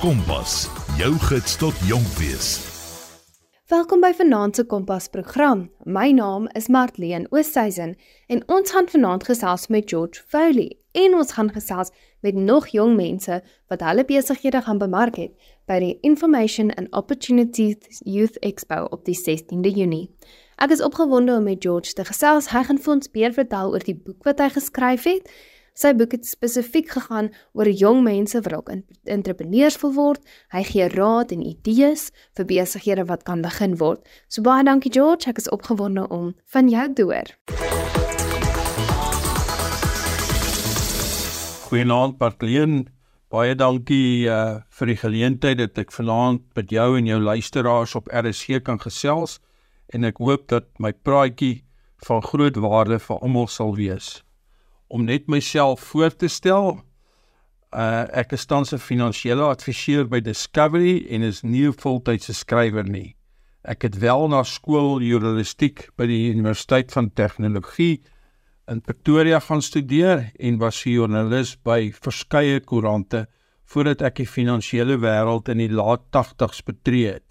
Kompas, jou gids tot jonk wees. Welkom by Vanaand se Kompas program. My naam is Martleen Oosthuizen en ons gaan vanaand gesels met George Foley en ons gaan gesels met nog jong mense wat hulle besighede gaan bemark het by die Information and Opportunities Youth Expo op die 16de Junie. Ek is opgewonde om met George te gesels. Hy gaan vir ons meer vertel oor die boek wat hy geskryf het Sy boek het spesifiek gegaan oor jong mense wat ook entrepreneurs wil word. Hy gee raad en idees vir besighede wat kan begin word. So baie dankie George, ek is opgewonde om van jou te hoor. Goeienaand Parkleen. Baie dankie uh vir die geleentheid dat ek vanaand met jou en jou luisteraars op RSG kan gesels en ek hoop dat my praatjie van groot waarde vir almal sal wees om net myself voor te stel. Uh ek is tans 'n finansiële adviseur by Discovery en is nie 'n voltydse skrywer nie. Ek het wel na skool journalistiek by die Universiteit van Tegnologie in Pretoria gaan studeer en was joernalis by verskeie koerante voordat ek die finansiële wêreld in die laat 80's betree het.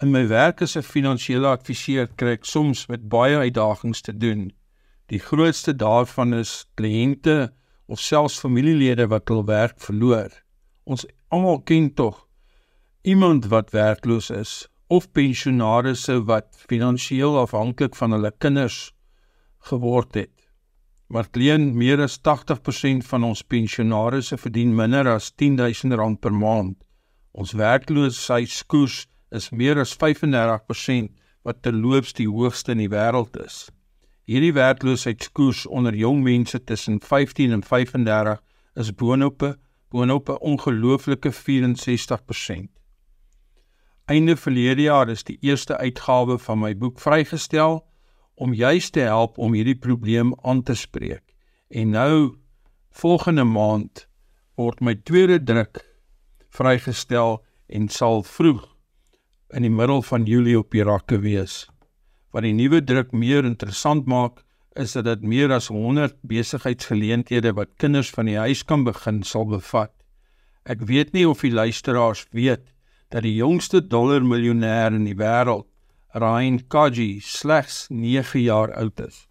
In my werk as 'n finansiële adviseur kry ek soms met baie uitdagings te doen. Die grootste daarvan is kliënte of selfs familielede wat hul werk verloor. Ons almal ken tog iemand wat werkloos is of pensionaarsse wat finansiëel afhanklik van hulle kinders geword het. Maar kleen meer as 80% van ons pensionaarsse verdien minder as R10000 per maand. Ons werkloosheidskoers is meer as 35% wat terloops die hoogste in die wêreld is. Hierdie werkloosheidskoers onder jong mense tussen 15 en 35 is boonop boonop 'n ongelooflike 64%. Einde verlede jaar is die eerste uitgawe van my boek vrygestel om juis te help om hierdie probleem aan te spreek. En nou volgende maand word my tweede druk vrygestel en sal vroeg in die middel van Julie op die rakke wees. Wat die nuwe druk meer interessant maak, is dat dit meer as 100 besigheidsgeleenthede wat kinders van die huis kan begin sal bevat. Ek weet nie of die luisteraars weet dat die jongste dollar miljonair in die wêreld, Ryan Kaji, slegs 9 jaar oud is.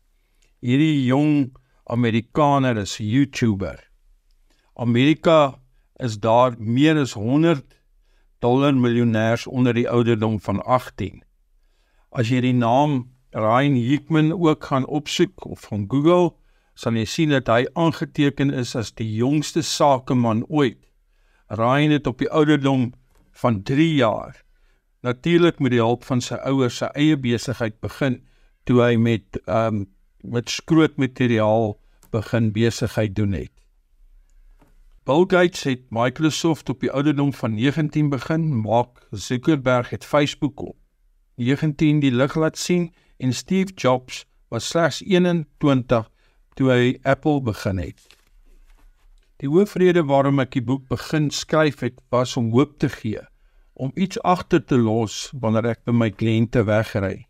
Hierdie jong Amerikaner is 'n YouTuber. Amerika is daar meer as 100 dollar miljonêers onder die ouderdom van 18. As jy die naam Ryan Hickman ook gaan opsoek of gaan Google, sal jy sien dat hy aangeteken is as die jongste sakeman ooit. Ryan het op die ouderdom van 3 jaar natuurlik met die hulp van sy ouers se eie besigheid begin toe hy met um met skrootmateriaal begin besigheid doen het. Bill Gates het Microsoft op die ouderdom van 19 begin, Mark Zuckerberg het Facebook op 19 die lig laat sien en Steve Jobs was slegs 21 toe hy Apple begin het. Die hoofrede waarom ek die boek begin skryf het was om hoop te gee, om iets agter te los wanneer ek by my kliënte wegry.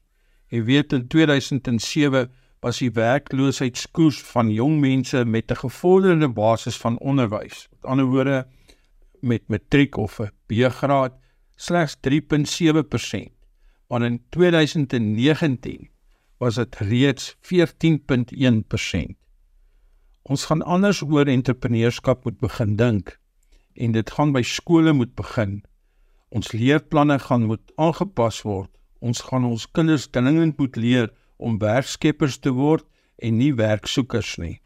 Jy weet in 2007 was die werkloosheidskoers van jong mense met 'n gevorderde basis van onderwys, met ander woorde met matriek of 'n B-graad, slegs 3.7% maar in 2019 was dit reeds 14.1%. Ons gaan anders oor entrepreneurskap moet begin dink en dit gaan by skole moet begin. Ons leerplanne gaan moet aangepas word. Ons gaan ons kinders dringend moet leer om werkskeppers te word en nie werksoekers nie.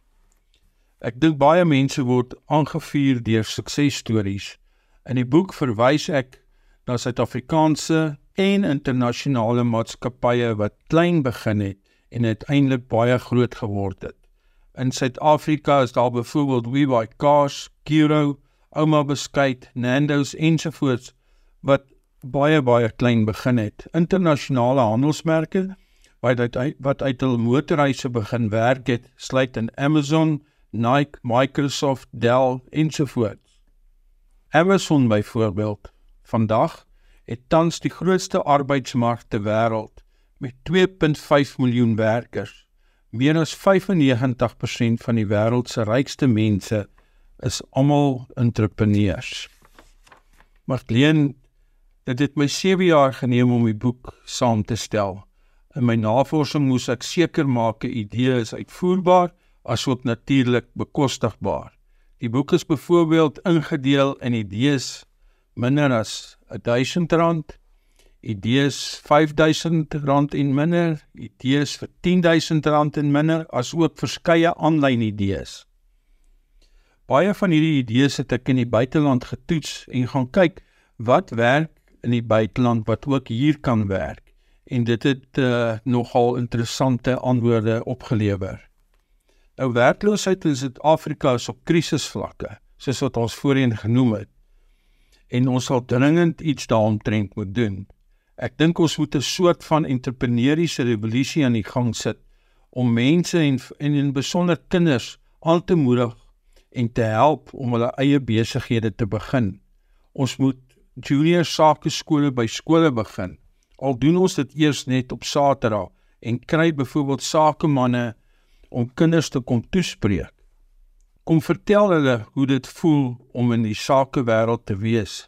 Ek dink baie mense word aangevuur deur suksesstories. In die boek verwys ek na Suid-Afrikaanse en internasionale maatskappye wat klein begin het en uiteindelik baie groot geword het. In Suid-Afrika is daar byvoorbeeld WeBuyCars, Giro, Ouma Beskuit, Nando's ensovoorts wat baie baie klein begin het. Internasionale handelsmerke wat uit wat uit hul motorhuise begin werk het, sluit in Amazon, Nike, Microsoft, Dell ensovoorts. Amazon byvoorbeeld vandag het tans die grootste arbeidsmark ter wêreld met 2.5 miljoen werkers. Meer as 95% van die wêreld se rykste mense is almal entrepreneurs. Marlene, dit het my 7 jaar geneem om die boek saam te stel. In my navorsing moes ek seker maak 'n idee is uitvoerbaar asook natuurlik bekostigbaar. Die boek is byvoorbeeld ingedeel in idees minder as R1000, idees R5000 en minder, idees vir R10000 en minder, asook verskeie aanlyn idees. Baie van hierdie idees het ek in die buiteland getoets en gaan kyk wat werk in die buiteland wat ook hier kan werk en dit het uh, nogal interessante antwoorde opgelewer. Nou werkloosheid in Suid-Afrika is op krisisvlakke, soos wat ons voorheen genoem het. En ons sal dringend iets daaromtrent moet doen. Ek dink ons moet 'n soort van entrepreneursiese revolusie aan die gang sit om mense en en in besonder kinders aan te moedig en te help om hulle eie besighede te begin. Ons moet junior sake skole by skole begin. Al doen ons dit eers net op Saterdag en kry byvoorbeeld sakemanne om kinders te kom toespreek. Kom vertel hulle hoe dit voel om in die sakewêreld te wees.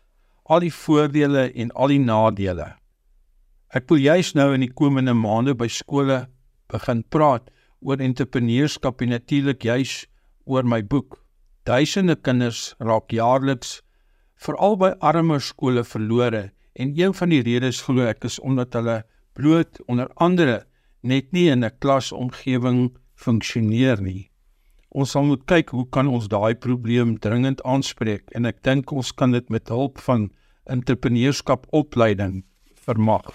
Al die voordele en al die nadele. Ek wil juis nou in die komende maande by skole begin praat oor entrepreneurskap en natuurlik juis oor my boek. Duisende kinders raak jaarliks veral by armer skole verlore en een van die redes glo ek is omdat hulle bloot onder andere net nie in 'n klasomgewing funksioneer nie. Ons sal moet kyk hoe kan ons daai probleem dringend aanspreek en ek dink ons kan dit met hulp van entrepreneurskap opleiding vermag.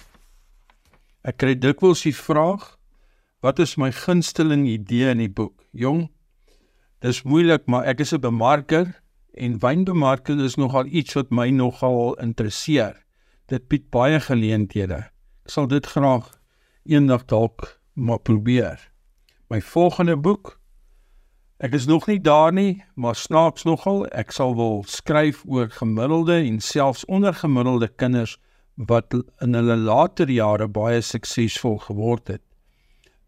Ek kry dikwels die vraag wat is my gunsteling idee in die boek? Jong, dis moeilik, maar ek is 'n bemarker en wynbemarking is nogal iets wat my nogal interesseer. Dit bied baie geleenthede. Ek sal dit graag eendag dalk maar probeer. My volgende boek Ek is nog nie daar nie, maar snaaks nogal, ek sal wil skryf oor gemiddelde en selfs ondergemiddelde kinders wat in hulle later jare baie suksesvol geword het.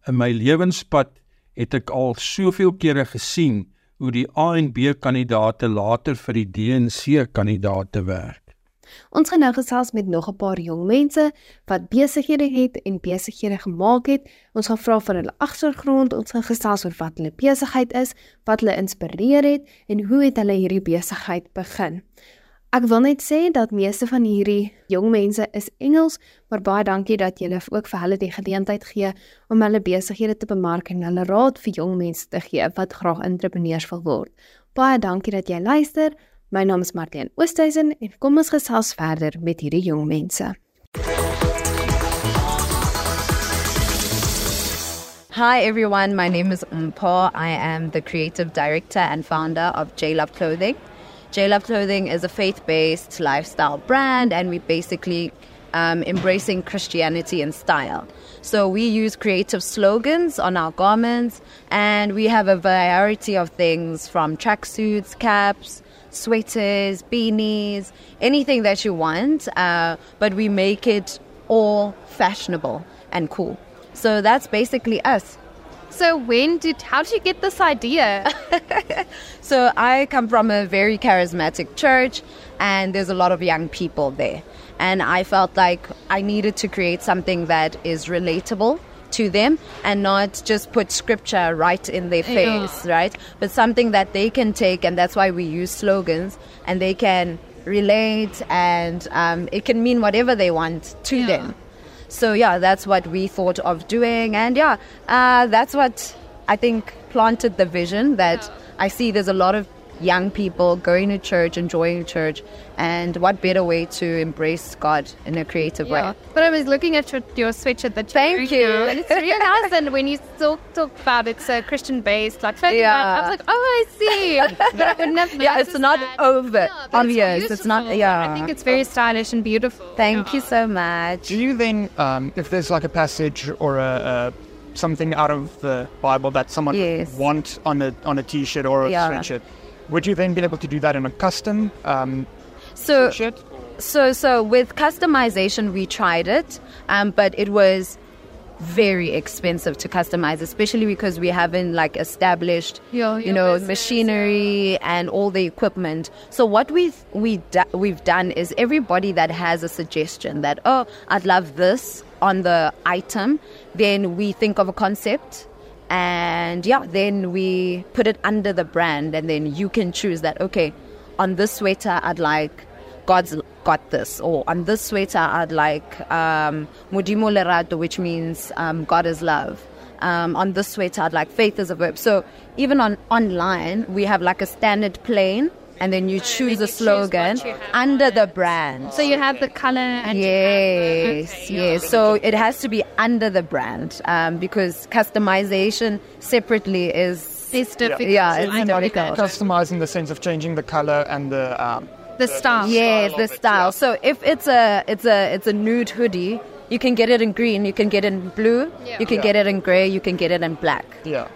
In my lewenspad het ek al soveel kere gesien hoe die A en B kandidaate later vir die D en C kandidaate werk. Ons gaan nou gesels met nog 'n paar jong mense wat besighede het en besighede gemaak het. Ons gaan vra van hulle agtergrond, ons gaan gesels oor wat hulle besigheid is, wat hulle inspireer het en hoe het hulle hierdie besigheid begin. Ek wil net sê dat meeste van hierdie jong mense is Engels, maar baie dankie dat julle ook vir hulle die geleentheid gee om hulle besighede te bemark en hulle raad vir jong mense te gee wat graag entrepreneurs wil word. Baie dankie dat jy luister. My naam is Mart-Leen Oosthuizen en kom ons gesels verder met hierdie jong mense. Hi everyone, my name is Umpo. I am the creative director and founder of J Love Clothing. J Love Clothing is a faith based lifestyle brand, and we basically um, embracing Christianity and style. So we use creative slogans on our garments, and we have a variety of things from tracksuits, caps, sweaters, beanies, anything that you want, uh, but we make it all fashionable and cool. So that's basically us. So when did how did you get this idea? so I come from a very charismatic church and there's a lot of young people there. And I felt like I needed to create something that is relatable to them and not just put scripture right in their face, yeah. right? But something that they can take, and that's why we use slogans, and they can relate, and um, it can mean whatever they want to yeah. them. So yeah, that's what we thought of doing, and yeah, uh, that's what I think planted the vision that I see. There's a lot of young people going to church, enjoying church, and what better way to embrace God in a creative yeah. way? But I was looking at your, your sweatshirt that you thank you. and it's really nice. And when you talk, talk about it, it's a Christian based, like, yeah. I was like, oh, I see. but I would never yeah, it's not that. over yeah, obvious. It's, it's not, yeah. I think it's very stylish and beautiful. Thank yeah. you so much. Do you then, um, if there's like a passage or a, a something out of the Bible that someone yes. want on a on a t-shirt or a yeah. sweatshirt, would you then be able to do that in a custom um, so so so with customization we tried it um, but it was very expensive to customize, especially because we haven't like established, yeah, you know, business, machinery yeah. and all the equipment. So what we've we we've done is everybody that has a suggestion that oh I'd love this on the item, then we think of a concept and yeah, then we put it under the brand, and then you can choose that. Okay, on this sweater, I'd like God's got this, or on this sweater, I'd like um, Modimo Lerato, which means um, God is love. Um, on this sweater, I'd like faith is a verb. So even on online, we have like a standard plain and then you choose a slogan under the brand. So you have the color and yes, okay, yes. Yeah. So it has to be under the brand um, because customization separately is it's difficult. Yeah, it's difficult. Customizing the sense of changing the color and the um, the, the style. Yes, the style. So if it's a it's a it's a nude hoodie, you can get it in green, you can get it in blue, yeah. you can yeah. get it in gray, you can get it in black. Yeah.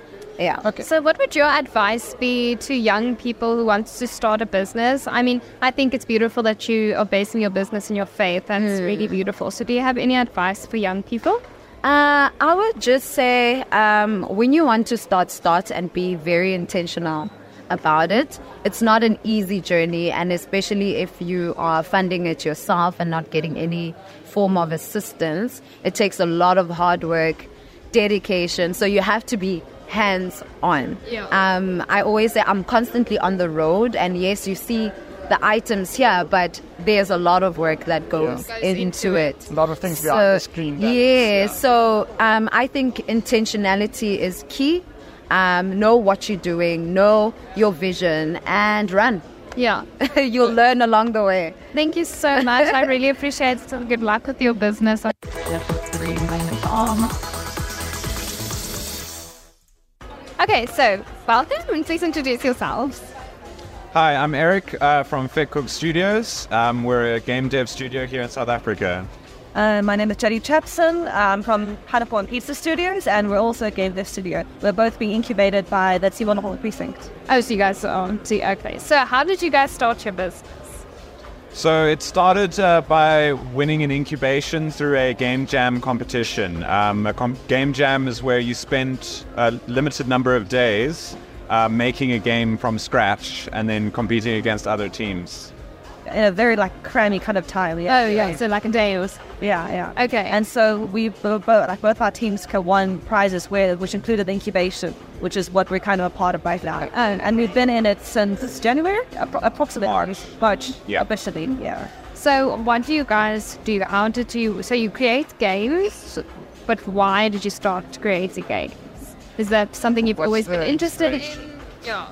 Yeah. Okay. So, what would your advice be to young people who want to start a business? I mean, I think it's beautiful that you are basing your business in your faith. That's mm. really beautiful. So, do you have any advice for young people? Uh, I would just say um, when you want to start, start and be very intentional about it. It's not an easy journey, and especially if you are funding it yourself and not getting any form of assistance, it takes a lot of hard work, dedication. So you have to be hands on. Yeah. Um, I always say I'm constantly on the road, and yes, you see the items here, but there's a lot of work that goes, yeah. into, into it. it. A lot of things so, behind the screen. Yeah, yeah, so um, I think intentionality is key. Um, know what you're doing, know your vision, and run. Yeah. You'll learn along the way. Thank you so much. I really appreciate it. So good luck with your business. Okay, so welcome. and Please introduce yourselves. Hi, I'm Eric uh, from FitCook Studios. Um, we're a game dev studio here in South Africa. Uh, my name is Jenny Chapson. I'm from Hannaford Pizza Studios, and we're also a game dev studio. We're both being incubated by the T1 Precinct. Oh, so you guys are see, okay. So, how did you guys start your business? So it started uh, by winning an incubation through a game jam competition. Um, a com- game jam is where you spend a limited number of days uh, making a game from scratch and then competing against other teams. In a very like crammy kind of time. Yeah. Oh yeah, so like a day was. Yeah, yeah. Okay. And so we both like both our teams can won prizes where which included the incubation, which is what we're kind of a part of right now. And, and we've been in it since January, approximately March. March. Yeah. Officially. Yeah. So what do you guys do? How did you? So you create games, but why did you start creating games? Is that something you've What's always been interested in? Yeah.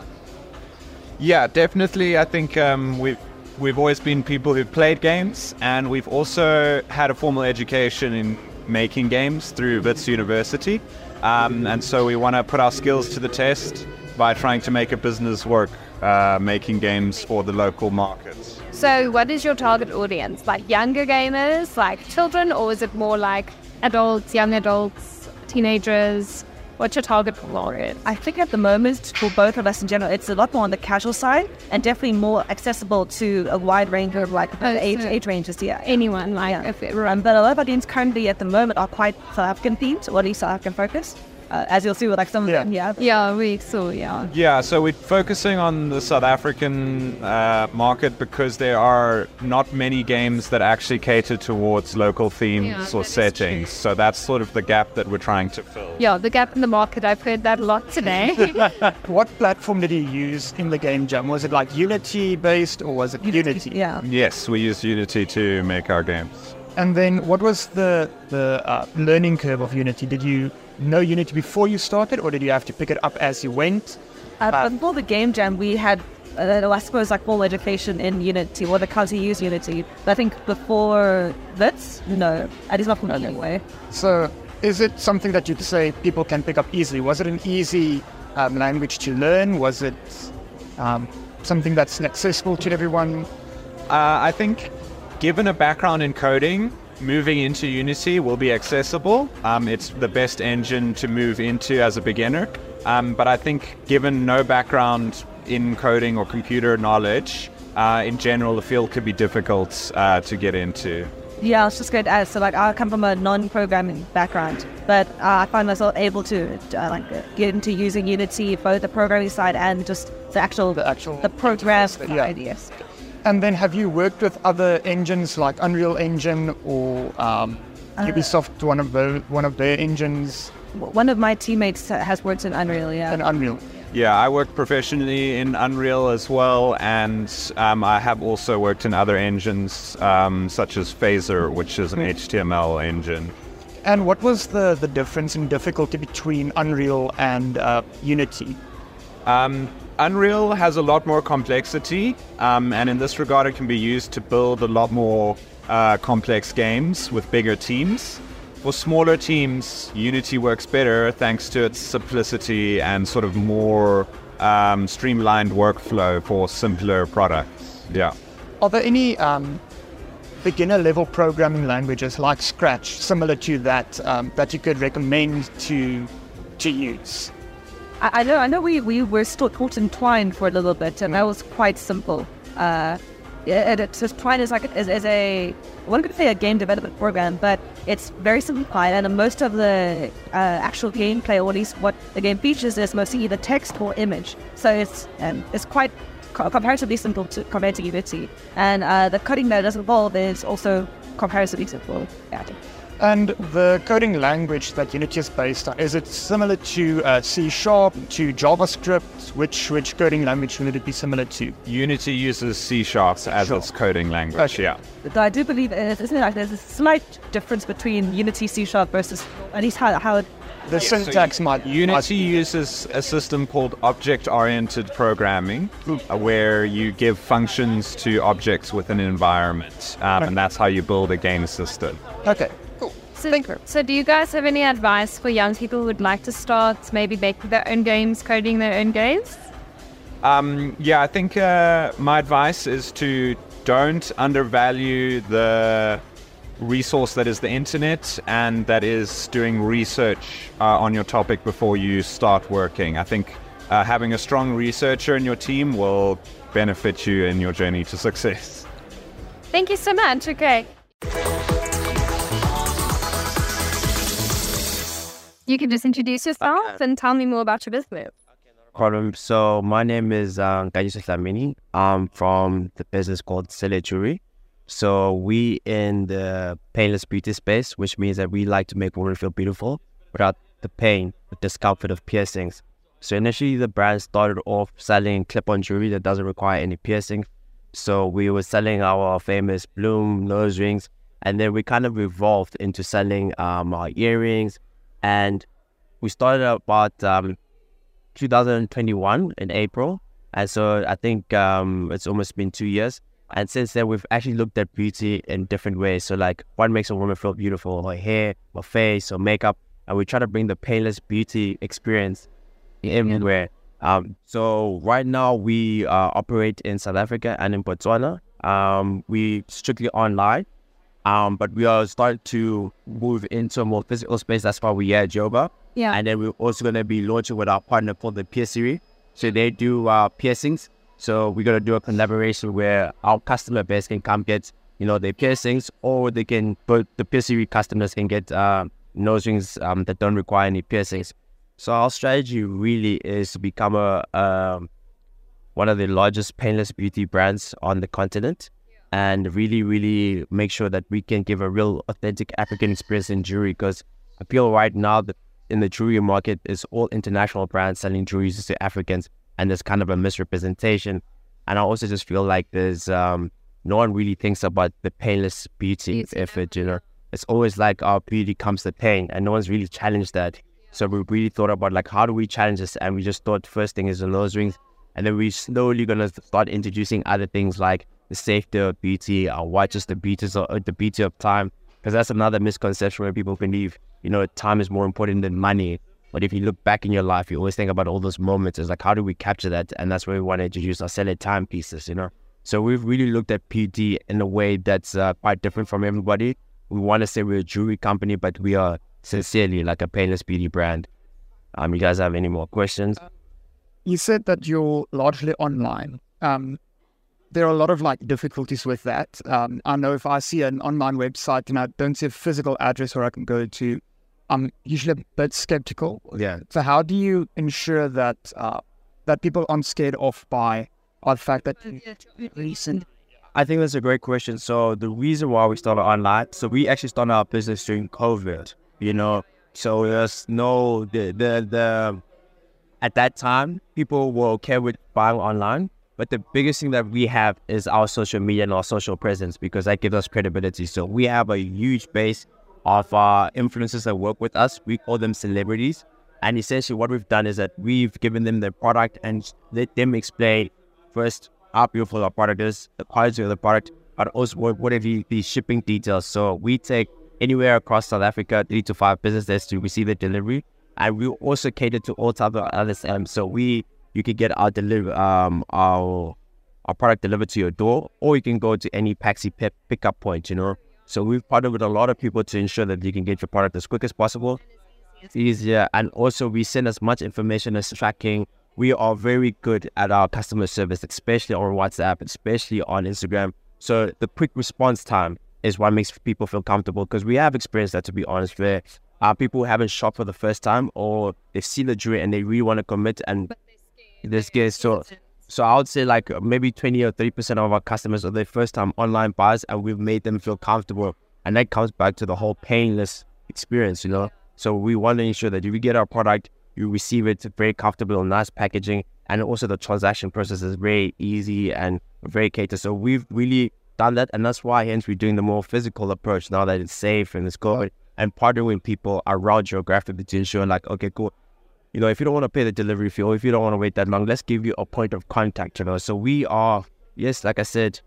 Yeah, definitely. I think um, we've we've always been people who've played games, and we've also had a formal education in making games through Wits University. Um, and so we want to put our skills to the test by trying to make a business work uh, making games for the local markets. So, what is your target audience? Like younger gamers, like children, or is it more like adults, young adults, teenagers? What's your target for it? I think at the moment, for both of us in general, it's a lot more on the casual side and definitely more accessible to a wide range of like oh, age, so age ranges. Yeah, anyone like yeah. if it, um, but a lot of our games currently at the moment are quite South African themed, or at least South African focused uh, as you'll see with like some yeah. of them. Yeah. Yeah, we saw. Yeah. Yeah. So we're focusing on the South African uh, market because there are not many games that actually cater towards local themes yeah, or settings. So that's sort of the gap that we're trying to fill. Yeah, the gap in the market. I've heard that a lot today. what platform did you use in the game jam? Was it like Unity based or was it Unity? Yeah. Yes, we used Unity to make our games. And then, what was the the uh, learning curve of Unity? Did you know Unity before you started, or did you have to pick it up as you went? Uh, before the game jam, we had, uh, I suppose, like full education in Unity, or the county use Unity. But I think before this, no, at least not from anyway. So, is it something that you'd say people can pick up easily? Was it an easy um, language to learn? Was it um, something that's accessible to everyone? Uh, I think, given a background in coding, moving into Unity will be accessible. Um, it's the best engine to move into as a beginner. Um, but I think, given no background in coding or computer knowledge, uh, in general, the field could be difficult uh, to get into. Yeah, I was just going to add. So, like, I come from a non-programming background, but uh, I find myself able to uh, like get into using Unity, both the programming side and just the actual the actual the program side. Yeah. Yes. And then, have you worked with other engines like Unreal Engine or um, uh, Ubisoft, one of the one of their engines? One of my teammates has worked in Unreal. Yeah. In Unreal. Yeah, I work professionally in Unreal as well, and um, I have also worked in other engines um, such as Phaser, which is an HTML engine. And what was the, the difference in difficulty between Unreal and uh, Unity? Um, Unreal has a lot more complexity, um, and in this regard, it can be used to build a lot more uh, complex games with bigger teams. For smaller teams, Unity works better thanks to its simplicity and sort of more um, streamlined workflow for simpler products. Yeah. Are there any um, beginner level programming languages like Scratch, similar to that, um, that you could recommend to to use? I, I, know. I know. We we were still taught in Twine for a little bit, and that was quite simple. Uh, it, Twine is like is, is a one could say a game development program, but it's very simplified, and most of the uh, actual gameplay, or at least what the game features, is mostly either text or image. So it's um, it's quite comparatively simple to compared to Unity, and uh, the coding that does involve is also comparatively simple. Yeah. And the coding language that Unity is based on, is it similar to uh, C Sharp, to JavaScript? Which which coding language would it be similar to? Unity uses C Sharp as sure. its coding language, okay. yeah. I do believe isn't it like there's a slight difference between Unity C Sharp versus, at least how, how it the yeah, syntax so might. Unity might... uses a system called object-oriented programming, uh, where you give functions to objects within an environment, um, okay. and that's how you build a game system. Okay. So, so, do you guys have any advice for young people who would like to start maybe making their own games, coding their own games? Um, yeah, I think uh, my advice is to don't undervalue the resource that is the internet and that is doing research uh, on your topic before you start working. I think uh, having a strong researcher in your team will benefit you in your journey to success. Thank you so much. Okay. You can just introduce yourself and tell me more about your business. Problem. So my name is um, Kayusuf Lamini. I'm from the business called Sele Jewelry. So we in the painless beauty space, which means that we like to make women feel beautiful without the pain, the discomfort of piercings. So initially the brand started off selling clip-on jewelry that doesn't require any piercing. So we were selling our famous bloom nose rings, and then we kind of evolved into selling um, our earrings, and we started about um, 2021 in April, and so I think um, it's almost been two years. And since then, we've actually looked at beauty in different ways. So, like, what makes a woman feel beautiful? Her hair, her face, her makeup, and we try to bring the painless beauty experience everywhere. Um, so right now we uh, operate in South Africa and in Botswana. Um, we strictly online. Um, but we are starting to move into a more physical space. That's why we're at Joburg. Yeah. And then we're also going to be launching with our partner called the Piercery. So they do uh, piercings. So we're going to do a collaboration where our customer base can come get, you know, their piercings or they can, but the Piercery customers can get uh, nose rings um, that don't require any piercings. So our strategy really is to become a, um, one of the largest painless beauty brands on the continent and really, really make sure that we can give a real authentic African experience in jewelry. Because I feel right now that in the jewelry market, it's all international brands selling jewelry to Africans, and there's kind of a misrepresentation. And I also just feel like there's um, no one really thinks about the painless beauty effort. You know, it's always like our beauty comes the pain, and no one's really challenged that. So we really thought about like how do we challenge this, and we just thought first thing is the nose rings, and then we slowly gonna start introducing other things like the safety of beauty or what just the beauty of the beauty of time. Because that's another misconception where people believe, you know, time is more important than money. But if you look back in your life, you always think about all those moments. It's like, how do we capture that? And that's where we want to introduce our selling timepieces, you know? So we've really looked at beauty in a way that's uh, quite different from everybody. We want to say we're a jewelry company, but we are sincerely like a painless beauty brand. Um, you guys have any more questions? You said that you're largely online. Um, there are a lot of like difficulties with that. Um, I know if I see an online website and I don't see a physical address where I can go to, I'm usually a bit skeptical. Yeah. So how do you ensure that uh, that people aren't scared off by the fact that recent? I think that's a great question. So the reason why we started online, so we actually started our business during COVID. You know, so there's no the the the at that time people were okay with buying online but the biggest thing that we have is our social media and our social presence because that gives us credibility. So we have a huge base of uh, influencers that work with us. We call them celebrities. And essentially, what we've done is that we've given them the product and let them explain first how beautiful our product is, the quality of the product, but also what, are the, the shipping details. So we take anywhere across South Africa, three to five business days to receive the delivery. And we also cater to all type of. Um, so we you can get our deliver um our our product delivered to your door, or you can go to any Paxi PEP pickup point. You know, so we've partnered with a lot of people to ensure that you can get your product as quick as possible. Easier, and also we send as much information as tracking. We are very good at our customer service, especially on WhatsApp, especially on Instagram. So the quick response time is what makes people feel comfortable because we have experienced that to be honest where uh, people who haven't shopped for the first time or they've seen the jewelry and they really want to commit and this case. So, so I would say like maybe 20 or 30 percent of our customers are their first time online buyers, and we've made them feel comfortable. And that comes back to the whole painless experience, you know. So we want to ensure that if you get our product, you receive it very comfortable, nice packaging, and also the transaction process is very easy and very catered. So we've really done that, and that's why hence we're doing the more physical approach now that it's safe and it's good, and partnering with people around geographically to ensure like, okay, cool, you know, if you don't want to pay the delivery fee or if you don't want to wait that long, let's give you a point of contact, you know. So we are, yes, like I said,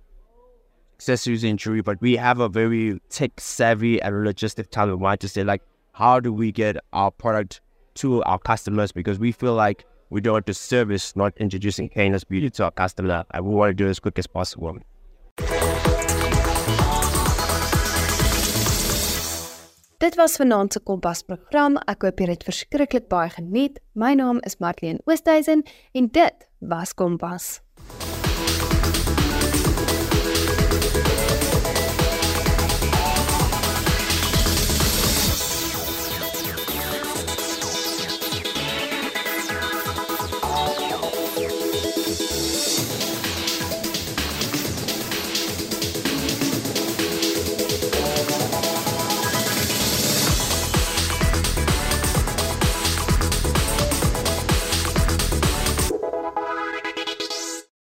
accessories jewelry, but we have a very tech savvy and logistic talent. We want to say, like, how do we get our product to our customers? Because we feel like we don't want to service, not introducing painless beauty to our customer, and we want to do it as quick as possible. Dit was vanaand se Kompas program. Ek hoop jy het verskriklik baie geniet. My naam is Marlene Oosthuizen en dit was Kompas.